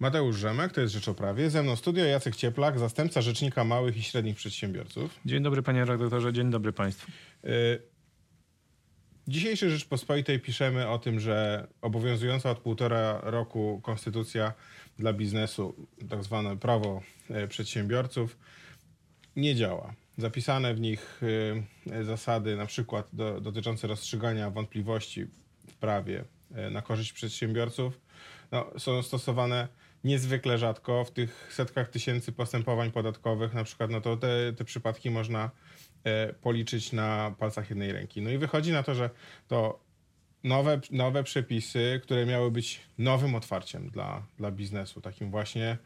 Mateusz Rzemek, to jest Rzecz o Prawie. Ze mną studio Jacek Cieplak, zastępca Rzecznika Małych i Średnich Przedsiębiorców. Dzień dobry panie redaktorze, dzień dobry państwu. Y, Dzisiejszej Rzeczpospolitej piszemy o tym, że obowiązująca od półtora roku konstytucja dla biznesu, tak zwane prawo y, przedsiębiorców, nie działa. Zapisane w nich y, zasady, na przykład do, dotyczące rozstrzygania wątpliwości w prawie y, na korzyść przedsiębiorców, no, są stosowane niezwykle rzadko. W tych setkach tysięcy postępowań podatkowych, na przykład, no to te, te przypadki można e, policzyć na palcach jednej ręki. No i wychodzi na to, że to nowe, nowe przepisy, które miały być nowym otwarciem dla, dla biznesu, takim właśnie,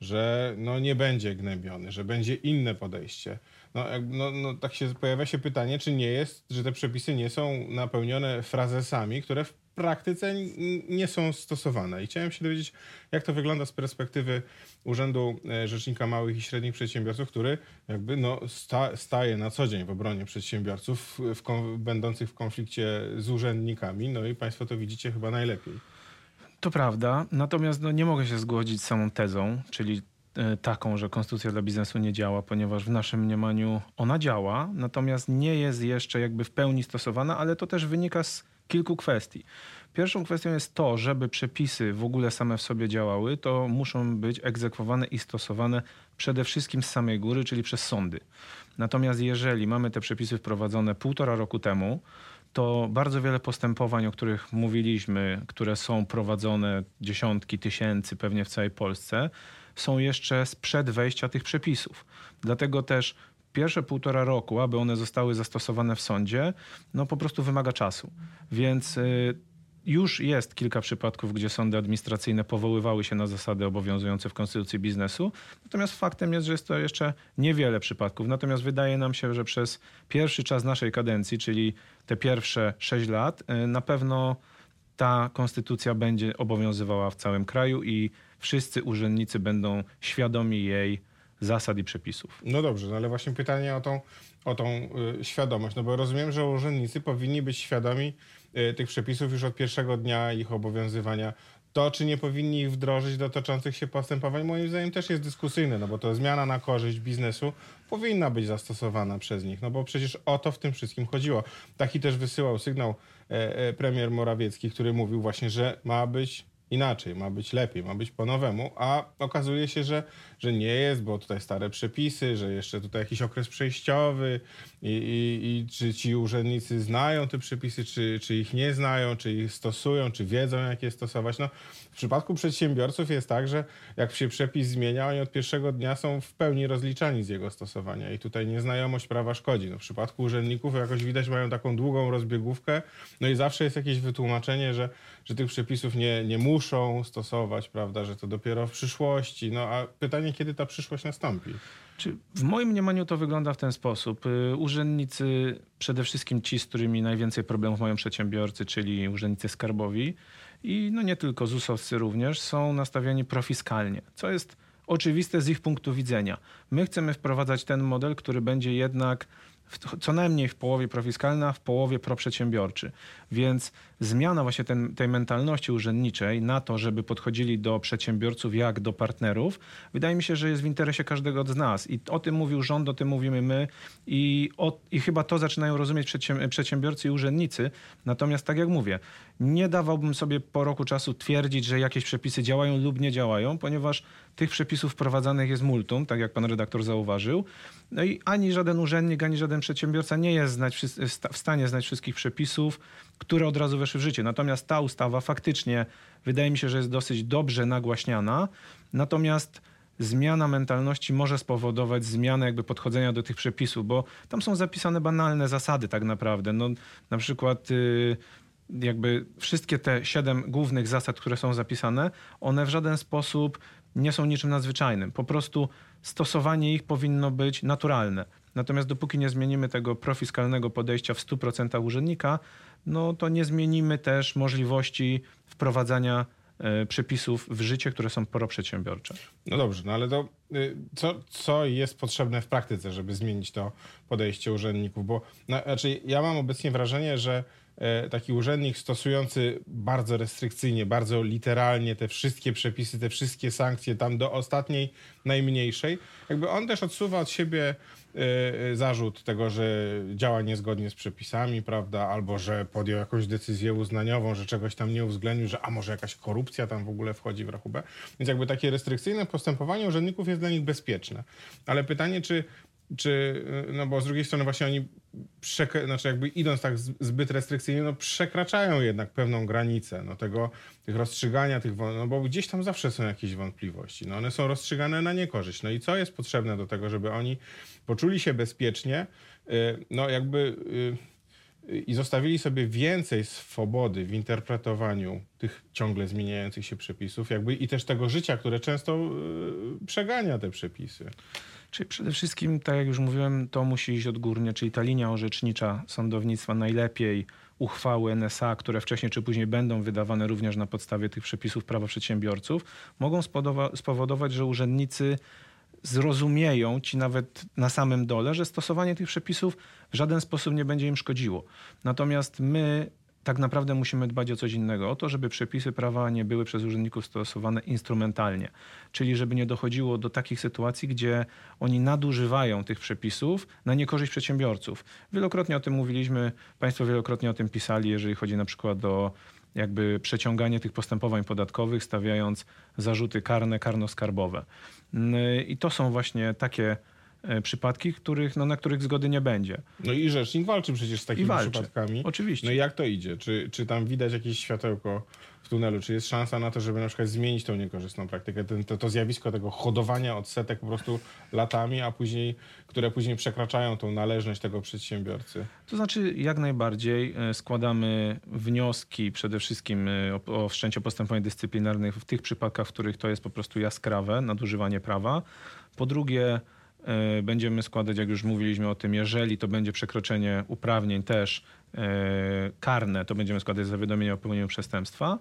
że no nie będzie gnębiony, że będzie inne podejście. No, no, no tak się pojawia się pytanie, czy nie jest, że te przepisy nie są napełnione frazesami, które w praktyce nie są stosowane. I chciałem się dowiedzieć, jak to wygląda z perspektywy Urzędu e, Rzecznika Małych i Średnich Przedsiębiorców, który jakby no sta, staje na co dzień w obronie przedsiębiorców w, kon- będących w konflikcie z urzędnikami. No i Państwo to widzicie chyba najlepiej. To prawda, natomiast no, nie mogę się zgodzić z samą tezą, czyli e, taką, że konstytucja dla biznesu nie działa, ponieważ w naszym mniemaniu ona działa, natomiast nie jest jeszcze jakby w pełni stosowana, ale to też wynika z kilku kwestii. Pierwszą kwestią jest to, żeby przepisy w ogóle same w sobie działały, to muszą być egzekwowane i stosowane przede wszystkim z samej góry, czyli przez sądy. Natomiast jeżeli mamy te przepisy wprowadzone półtora roku temu, to bardzo wiele postępowań, o których mówiliśmy, które są prowadzone dziesiątki tysięcy pewnie w całej Polsce, są jeszcze sprzed wejścia tych przepisów. Dlatego też pierwsze półtora roku, aby one zostały zastosowane w sądzie, no po prostu wymaga czasu. Więc y, już jest kilka przypadków, gdzie sądy administracyjne powoływały się na zasady obowiązujące w konstytucji biznesu. Natomiast faktem jest, że jest to jeszcze niewiele przypadków. Natomiast wydaje nam się, że przez pierwszy czas naszej kadencji, czyli te pierwsze sześć lat, y, na pewno ta konstytucja będzie obowiązywała w całym kraju i wszyscy urzędnicy będą świadomi jej zasad i przepisów. No dobrze, no ale właśnie pytanie o tą, o tą y, świadomość, no bo rozumiem, że urzędnicy powinni być świadomi y, tych przepisów już od pierwszego dnia ich obowiązywania. To, czy nie powinni ich wdrożyć do toczących się postępowań, moim zdaniem też jest dyskusyjne, no bo to zmiana na korzyść biznesu powinna być zastosowana przez nich, no bo przecież o to w tym wszystkim chodziło. Taki też wysyłał sygnał e, e, premier Morawiecki, który mówił właśnie, że ma być inaczej, ma być lepiej, ma być po nowemu, a okazuje się, że, że nie jest, bo tutaj stare przepisy, że jeszcze tutaj jakiś okres przejściowy i, i, i czy ci urzędnicy znają te przepisy, czy, czy ich nie znają, czy ich stosują, czy wiedzą, jak je stosować. No, w przypadku przedsiębiorców jest tak, że jak się przepis zmienia, oni od pierwszego dnia są w pełni rozliczani z jego stosowania i tutaj nieznajomość prawa szkodzi. No, w przypadku urzędników jakoś widać mają taką długą rozbiegówkę, no i zawsze jest jakieś wytłumaczenie, że, że tych przepisów nie, nie muszą stosować, prawda, że to dopiero w przyszłości. No a pytanie, kiedy ta przyszłość nastąpi? Czy w moim mniemaniu to wygląda w ten sposób. Y, Urzędnicy, przede wszystkim ci, z którymi najwięcej problemów mają przedsiębiorcy, czyli urzędnicy skarbowi i no nie tylko ZUS-owscy również, są nastawieni profiskalnie, co jest oczywiste z ich punktu widzenia. My chcemy wprowadzać ten model, który będzie jednak w, co najmniej w połowie profiskalny, a w połowie proprzedsiębiorczy. Więc zmiana właśnie ten, tej mentalności urzędniczej na to, żeby podchodzili do przedsiębiorców jak do partnerów, wydaje mi się, że jest w interesie każdego z nas. I o tym mówił rząd, o tym mówimy my i, o, i chyba to zaczynają rozumieć przedsięb- przedsiębiorcy i urzędnicy. Natomiast tak jak mówię, nie dawałbym sobie po roku czasu twierdzić, że jakieś przepisy działają lub nie działają, ponieważ tych przepisów wprowadzanych jest multum, tak jak pan redaktor zauważył. No i ani żaden urzędnik, ani żaden przedsiębiorca nie jest znać, w stanie znać wszystkich przepisów, które od razu weszły w życie. Natomiast ta ustawa faktycznie wydaje mi się, że jest dosyć dobrze nagłaśniana. Natomiast zmiana mentalności może spowodować zmianę jakby podchodzenia do tych przepisów, bo tam są zapisane banalne zasady tak naprawdę. No, na przykład y, jakby wszystkie te siedem głównych zasad, które są zapisane, one w żaden sposób nie są niczym nadzwyczajnym. Po prostu stosowanie ich powinno być naturalne. Natomiast dopóki nie zmienimy tego profiskalnego podejścia w 100% urzędnika, no to nie zmienimy też możliwości wprowadzania e, przepisów w życie, które są proprzedsiębiorcze. No dobrze, no ale to y, co, co jest potrzebne w praktyce, żeby zmienić to podejście urzędników? Bo no, znaczy, ja mam obecnie wrażenie, że taki urzędnik stosujący bardzo restrykcyjnie, bardzo literalnie te wszystkie przepisy, te wszystkie sankcje tam do ostatniej, najmniejszej, jakby on też odsuwa od siebie e, e, zarzut tego, że działa niezgodnie z przepisami, prawda, albo że podjął jakąś decyzję uznaniową, że czegoś tam nie uwzględnił, że a może jakaś korupcja tam w ogóle wchodzi w rachubę. Więc jakby takie restrykcyjne postępowanie urzędników jest dla nich bezpieczne. Ale pytanie, czy czy, no bo z drugiej strony właśnie oni, znaczy jakby idąc tak zbyt restrykcyjnie, no przekraczają jednak pewną granicę no tego, tych rozstrzygania tych, no bo gdzieś tam zawsze są jakieś wątpliwości, no one są rozstrzygane na niekorzyść. No i co jest potrzebne do tego, żeby oni poczuli się bezpiecznie, y, no jakby y, y, i zostawili sobie więcej swobody w interpretowaniu tych ciągle zmieniających się przepisów, jakby i też tego życia, które często y, przegania te przepisy. Czyli przede wszystkim, tak jak już mówiłem, to musi iść odgórnie, czyli ta linia orzecznicza sądownictwa najlepiej uchwały NSA, które wcześniej czy później będą wydawane również na podstawie tych przepisów prawa przedsiębiorców, mogą spowodować, że urzędnicy zrozumieją ci nawet na samym dole, że stosowanie tych przepisów w żaden sposób nie będzie im szkodziło. Natomiast my tak naprawdę musimy dbać o coś innego, o to, żeby przepisy prawa nie były przez urzędników stosowane instrumentalnie, czyli żeby nie dochodziło do takich sytuacji, gdzie oni nadużywają tych przepisów na niekorzyść przedsiębiorców. Wielokrotnie o tym mówiliśmy, Państwo wielokrotnie o tym pisali, jeżeli chodzi na przykład o jakby przeciąganie tych postępowań podatkowych, stawiając zarzuty karne, karno-skarbowe. I to są właśnie takie przypadki, których, no, na których zgody nie będzie. No i rzecznik walczy przecież z takimi przypadkami. Oczywiście. No i jak to idzie? Czy, czy tam widać jakieś światełko w tunelu? Czy jest szansa na to, żeby na przykład zmienić tą niekorzystną praktykę? Ten, to, to zjawisko tego hodowania odsetek po prostu latami, a później, które później przekraczają tą należność tego przedsiębiorcy. To znaczy, jak najbardziej e, składamy wnioski przede wszystkim e, o, o wszczęcie postępowań dyscyplinarnych w tych przypadkach, w których to jest po prostu jaskrawe nadużywanie prawa. Po drugie, e, będziemy składać, jak już mówiliśmy o tym, jeżeli to będzie przekroczenie uprawnień też e, karne, to będziemy składać zawiadomienie o popełnieniu przestępstwa.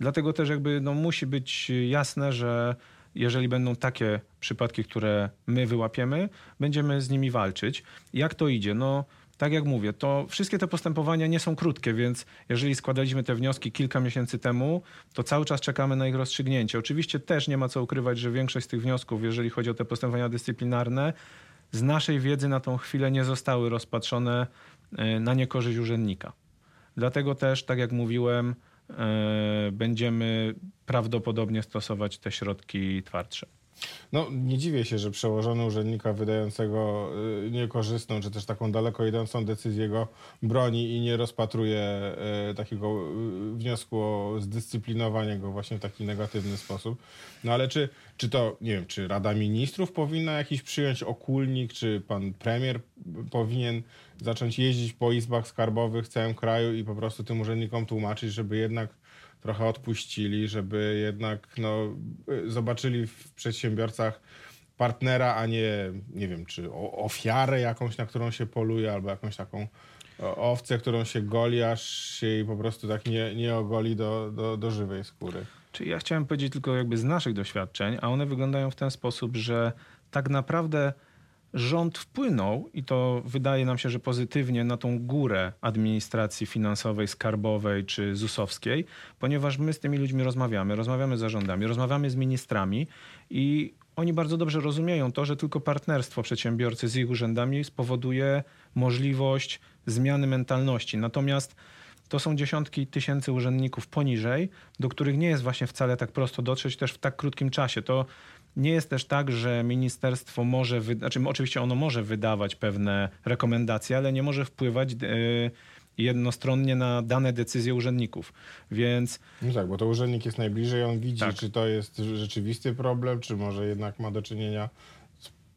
Dlatego też jakby no, musi być jasne, że jeżeli będą takie przypadki, które my wyłapiemy, będziemy z nimi walczyć. Jak to idzie? No, tak jak mówię, to wszystkie te postępowania nie są krótkie, więc jeżeli składaliśmy te wnioski kilka miesięcy temu, to cały czas czekamy na ich rozstrzygnięcie. Oczywiście też nie ma co ukrywać, że większość z tych wniosków, jeżeli chodzi o te postępowania dyscyplinarne, z naszej wiedzy na tą chwilę nie zostały rozpatrzone e, na niekorzyść urzędnika. Dlatego też, tak jak mówiłem, e, będziemy prawdopodobnie stosować te środki twardsze. No nie dziwię się, że przełożony urzędnika wydającego y, niekorzystną, czy też taką daleko idącą decyzję go broni i nie rozpatruje y, takiego y, wniosku o zdyscyplinowanie go właśnie w taki negatywny sposób. No ale czy, czy to, nie wiem, czy Rada Ministrów powinna jakiś przyjąć okulnik, czy pan premier powinien zacząć jeździć po izbach skarbowych w całym kraju i po prostu tym urzędnikom tłumaczyć, żeby jednak trochę odpuścili, żeby jednak no, zobaczyli w przedsiębiorcach partnera, a nie, nie wiem, czy ofiarę jakąś, na którą się poluje, albo jakąś taką owcę, którą się goli, aż się jej po prostu tak nie, nie ogoli do, do, do żywej skóry. Czyli ja chciałem powiedzieć tylko jakby z naszych doświadczeń, a one wyglądają w ten sposób, że tak naprawdę rząd wpłynął i to wydaje nam się, że pozytywnie na tą górę administracji finansowej, skarbowej czy ZUS-owskiej, ponieważ my z tymi ludźmi rozmawiamy, rozmawiamy z zarządami, rozmawiamy z ministrami i oni bardzo dobrze rozumieją to, że tylko partnerstwo przedsiębiorcy z ich urzędami spowoduje możliwość zmiany mentalności. Natomiast to są dziesiątki tysięcy urzędników poniżej, do których nie jest właśnie wcale tak prosto dotrzeć też w tak krótkim czasie. To nie jest też tak, że ministerstwo może, znaczy oczywiście ono może wydawać pewne rekomendacje, ale nie może wpływać yy, jednostronnie na dane decyzje urzędników. Więc No tak, bo to urzędnik jest najbliżej, on widzi, Tak. czy to jest rzeczywisty problem, czy może jednak ma do czynienia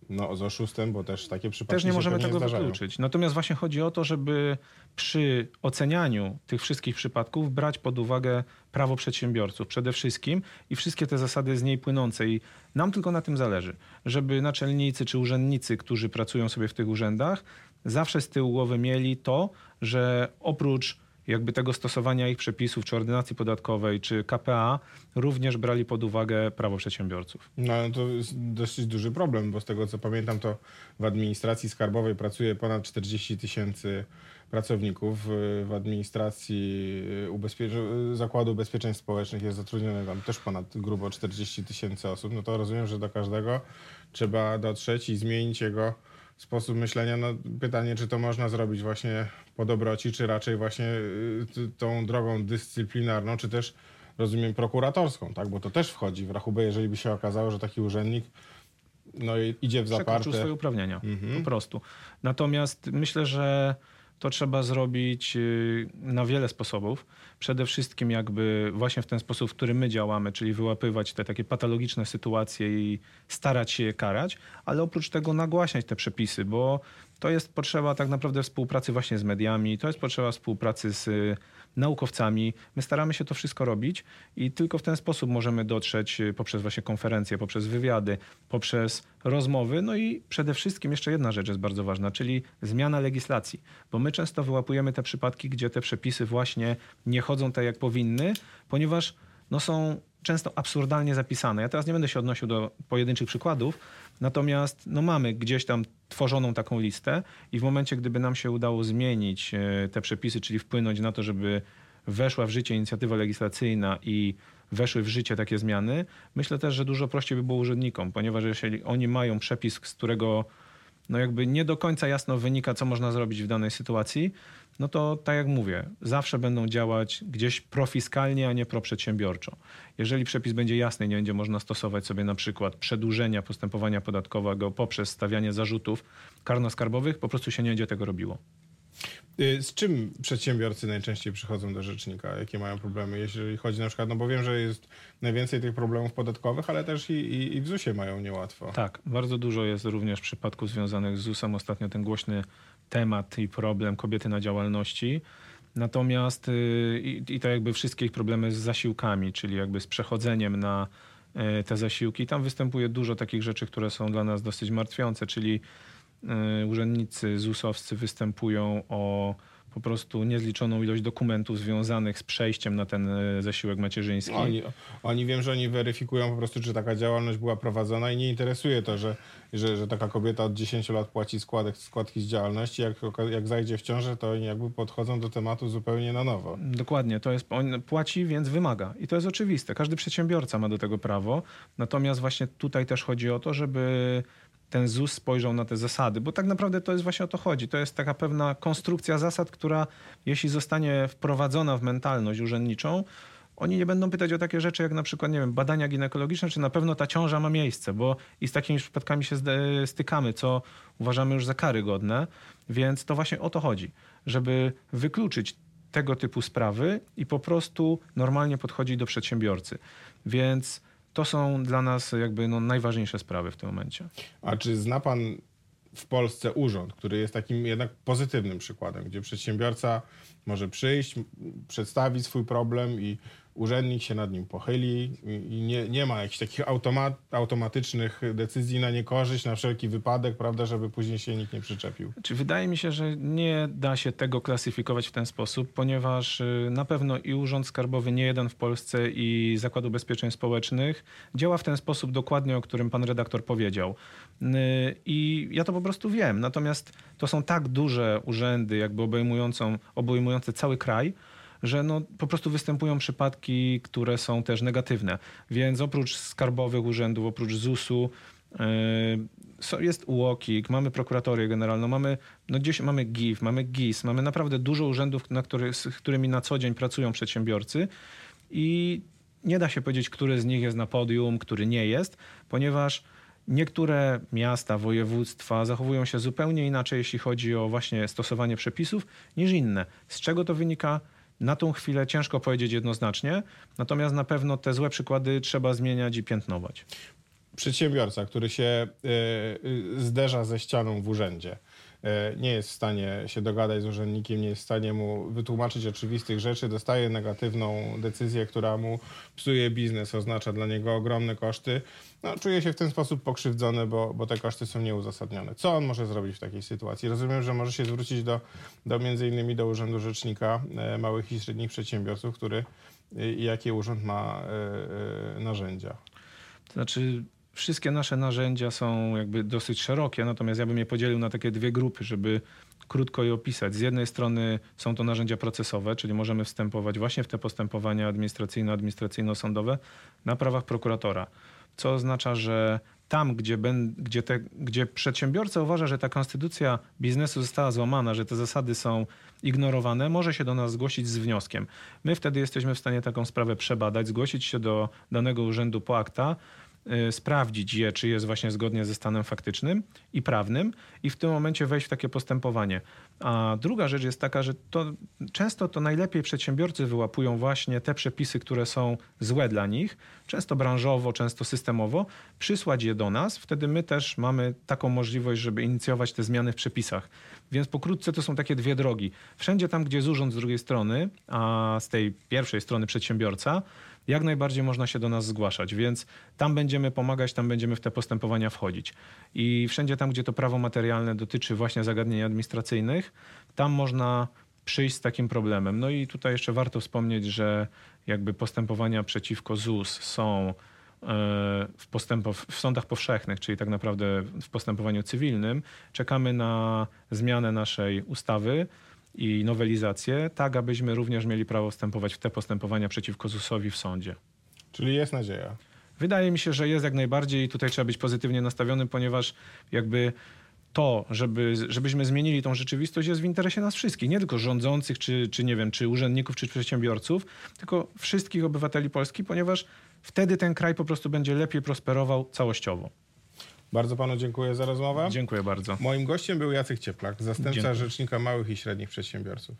no, z oszustem, bo też takie przypadki też nie możemy tego wykluczyć. Natomiast właśnie chodzi o to, żeby przy ocenianiu tych wszystkich przypadków brać pod uwagę prawo przedsiębiorców przede wszystkim i wszystkie te zasady z niej płynące. I nam tylko na tym zależy, żeby naczelnicy czy urzędnicy, którzy pracują sobie w tych urzędach, zawsze z tyłu głowy mieli to, że oprócz jakby tego stosowania ich przepisów, czy ordynacji podatkowej, czy KPA, również brali pod uwagę prawo przedsiębiorców. No to jest dosyć duży problem, bo z tego co pamiętam, to w administracji skarbowej pracuje ponad 40 tysięcy pracowników. W administracji ubezpie- Zakładu Ubezpieczeń Społecznych jest zatrudnione tam też ponad grubo 40 tysięcy osób. No to rozumiem, że do każdego trzeba dotrzeć i zmienić jego sposób myślenia. No, pytanie, czy to można zrobić właśnie po dobroci, czy raczej właśnie y, tą drogą dyscyplinarną, czy też rozumiem prokuratorską, tak? Bo to też wchodzi w rachubę, jeżeli by się okazało, że taki urzędnik no, idzie w Przekroczył zaparte. swoje uprawnienia, Mhm. po prostu. Natomiast myślę, że to trzeba zrobić y, na wiele sposobów. Przede wszystkim jakby właśnie w ten sposób, w którym my działamy, czyli wyłapywać te takie patologiczne sytuacje i starać się je karać, ale oprócz tego nagłaśniać te przepisy, bo to jest potrzeba tak naprawdę współpracy właśnie z mediami, to jest potrzeba współpracy z y, naukowcami. My staramy się to wszystko robić i tylko w ten sposób możemy dotrzeć y, poprzez właśnie konferencje, poprzez wywiady, poprzez rozmowy. No i przede wszystkim jeszcze jedna rzecz jest bardzo ważna, czyli zmiana legislacji, bo my często wyłapujemy te przypadki, gdzie te przepisy właśnie nie chodzą tak jak powinny, ponieważ no są często absurdalnie zapisane. Ja teraz nie będę się odnosił do pojedynczych przykładów, natomiast no mamy gdzieś tam tworzoną taką listę i w momencie, gdyby nam się udało zmienić e, te przepisy, czyli wpłynąć na to, żeby weszła w życie inicjatywa legislacyjna i weszły w życie takie zmiany, myślę też, że dużo prościej by było urzędnikom, ponieważ jeżeli oni mają przepis, z którego no jakby nie do końca jasno wynika, co można zrobić w danej sytuacji, no to tak jak mówię, zawsze będą działać gdzieś profiskalnie, a nie proprzedsiębiorczo. Jeżeli przepis będzie jasny nie będzie można stosować sobie na przykład przedłużenia postępowania podatkowego poprzez stawianie zarzutów karno-skarbowych, po prostu się nie będzie tego robiło. Y, Z czym przedsiębiorcy najczęściej przychodzą do rzecznika? Jakie mają problemy, jeżeli chodzi na przykład, no bo wiem, że jest najwięcej tych problemów podatkowych, ale też i, i, i w ZUS-ie mają niełatwo. Tak, bardzo dużo jest również przypadków związanych z ZUS-em. Ostatnio ten głośny temat i problem kobiety na działalności. Natomiast y, i, i to jakby wszystkie ich problemy z zasiłkami, czyli jakby z przechodzeniem na y, te zasiłki. Tam występuje dużo takich rzeczy, które są dla nas dosyć martwiące, czyli y, urzędnicy ZUS-owscy występują o po prostu niezliczoną ilość dokumentów związanych z przejściem na ten y, zasiłek macierzyński. Oni, oni wiem, że oni weryfikują po prostu, czy taka działalność była prowadzona i nie interesuje to, że, że, że taka kobieta od 10 lat płaci składek, składki z działalności. Jak, jak zajdzie w ciążę, to oni jakby podchodzą do tematu zupełnie na nowo. Dokładnie, to jest, on płaci, więc wymaga. I to jest oczywiste. Każdy przedsiębiorca ma do tego prawo. Natomiast właśnie tutaj też chodzi o to, żeby ten ZUS spojrzał na te zasady, bo tak naprawdę to jest właśnie o to chodzi. To jest taka pewna konstrukcja zasad, która jeśli zostanie wprowadzona w mentalność urzędniczą, oni nie będą pytać o takie rzeczy jak na przykład, nie wiem, badania ginekologiczne, czy na pewno ta ciąża ma miejsce, bo i z takimi przypadkami się stykamy, co uważamy już za karygodne, więc to właśnie o to chodzi, żeby wykluczyć tego typu sprawy i po prostu normalnie podchodzić do przedsiębiorcy. Więc to są dla nas jakby no, najważniejsze sprawy w tym momencie. A czy zna pan w Polsce urząd, który jest takim jednak pozytywnym przykładem, gdzie przedsiębiorca może przyjść, przedstawić swój problem i urzędnik się nad nim pochyli i nie, nie ma jakichś takich automat, automatycznych decyzji na niekorzyść, na wszelki wypadek, prawda, żeby później się nikt nie przyczepił. Czy wydaje mi się, że nie da się tego klasyfikować w ten sposób, ponieważ y, na pewno i Urząd Skarbowy, nie jeden w Polsce, i Zakład Ubezpieczeń Społecznych działa w ten sposób dokładnie, o którym pan redaktor powiedział. Y, I ja to po prostu wiem. Natomiast to są tak duże urzędy, jakby obejmujące cały kraj, że no, po prostu występują przypadki, które są też negatywne. Więc oprócz skarbowych urzędów, oprócz ZUS-u, so- jest UOKiK, mamy prokuratorię generalną, mamy, no gdzieś mamy GIF, mamy GIS, mamy naprawdę dużo urzędów, na z którymi na co dzień pracują przedsiębiorcy i nie da się powiedzieć, który z nich jest na podium, który nie jest, ponieważ niektóre miasta, województwa zachowują się zupełnie inaczej, jeśli chodzi o właśnie stosowanie przepisów, niż inne. Z czego to wynika? Na tą chwilę ciężko powiedzieć jednoznacznie, natomiast na pewno te złe przykłady trzeba zmieniać i piętnować. Przedsiębiorca, który się y, y, zderza ze ścianą w urzędzie, e, nie jest w stanie się dogadać z urzędnikiem, nie jest w stanie mu wytłumaczyć oczywistych rzeczy, dostaje negatywną decyzję, która mu psuje biznes, oznacza dla niego ogromne koszty, no, czuje się w ten sposób pokrzywdzony, bo, bo te koszty są nieuzasadnione. Co on może zrobić w takiej sytuacji? Rozumiem, że może się zwrócić do, do między innymi do Urzędu Rzecznika e, Małych i Średnich Przedsiębiorców, który e, i jakie urząd ma e, e, narzędzia. To znaczy, wszystkie nasze narzędzia są jakby dosyć szerokie, natomiast ja bym je podzielił na takie dwie grupy, żeby krótko je opisać. Z jednej strony są to narzędzia procesowe, czyli możemy wstępować właśnie w te postępowania administracyjno-administracyjno-sądowe na prawach prokuratora, co oznacza, że tam, gdzie, ben, gdzie, te, gdzie przedsiębiorca uważa, że ta konstytucja biznesu została złamana, że te zasady są ignorowane, może się do nas zgłosić z wnioskiem. My wtedy jesteśmy w stanie taką sprawę przebadać, zgłosić się do danego urzędu po akta, sprawdzić je, czy jest właśnie zgodnie ze stanem faktycznym i prawnym i w tym momencie wejść w takie postępowanie. A druga rzecz jest taka, że to, często to najlepiej przedsiębiorcy wyłapują właśnie te przepisy, które są złe dla nich, często branżowo, często systemowo, przysłać je do nas. Wtedy my też mamy taką możliwość, żeby inicjować te zmiany w przepisach. Więc pokrótce to są takie dwie drogi. Wszędzie tam, gdzie jest urząd z drugiej strony, a z tej pierwszej strony przedsiębiorca, jak najbardziej można się do nas zgłaszać, więc tam będziemy pomagać, tam będziemy w te postępowania wchodzić. I wszędzie tam, gdzie to prawo materialne dotyczy właśnie zagadnień administracyjnych, tam można przyjść z takim problemem. No i tutaj jeszcze warto wspomnieć, że jakby postępowania przeciwko ZUS są e, w, w sądach powszechnych, czyli tak naprawdę w postępowaniu cywilnym. Czekamy na zmianę naszej ustawy i nowelizację, tak abyśmy również mieli prawo wstępować w te postępowania przeciwko ZUS-owi w sądzie. Czyli jest nadzieja. Wydaje mi się, że jest jak najbardziej i tutaj trzeba być pozytywnie nastawionym, ponieważ jakby to, żeby, żebyśmy zmienili tą rzeczywistość jest w interesie nas wszystkich, nie tylko rządzących, czy, czy nie wiem, czy urzędników, czy przedsiębiorców, tylko wszystkich obywateli Polski, ponieważ wtedy ten kraj po prostu będzie lepiej prosperował całościowo. Bardzo panu dziękuję za rozmowę. Dziękuję bardzo. Moim gościem był Jacek Cieplak, zastępca Dziękuję. Rzecznika Małych i Średnich Przedsiębiorców.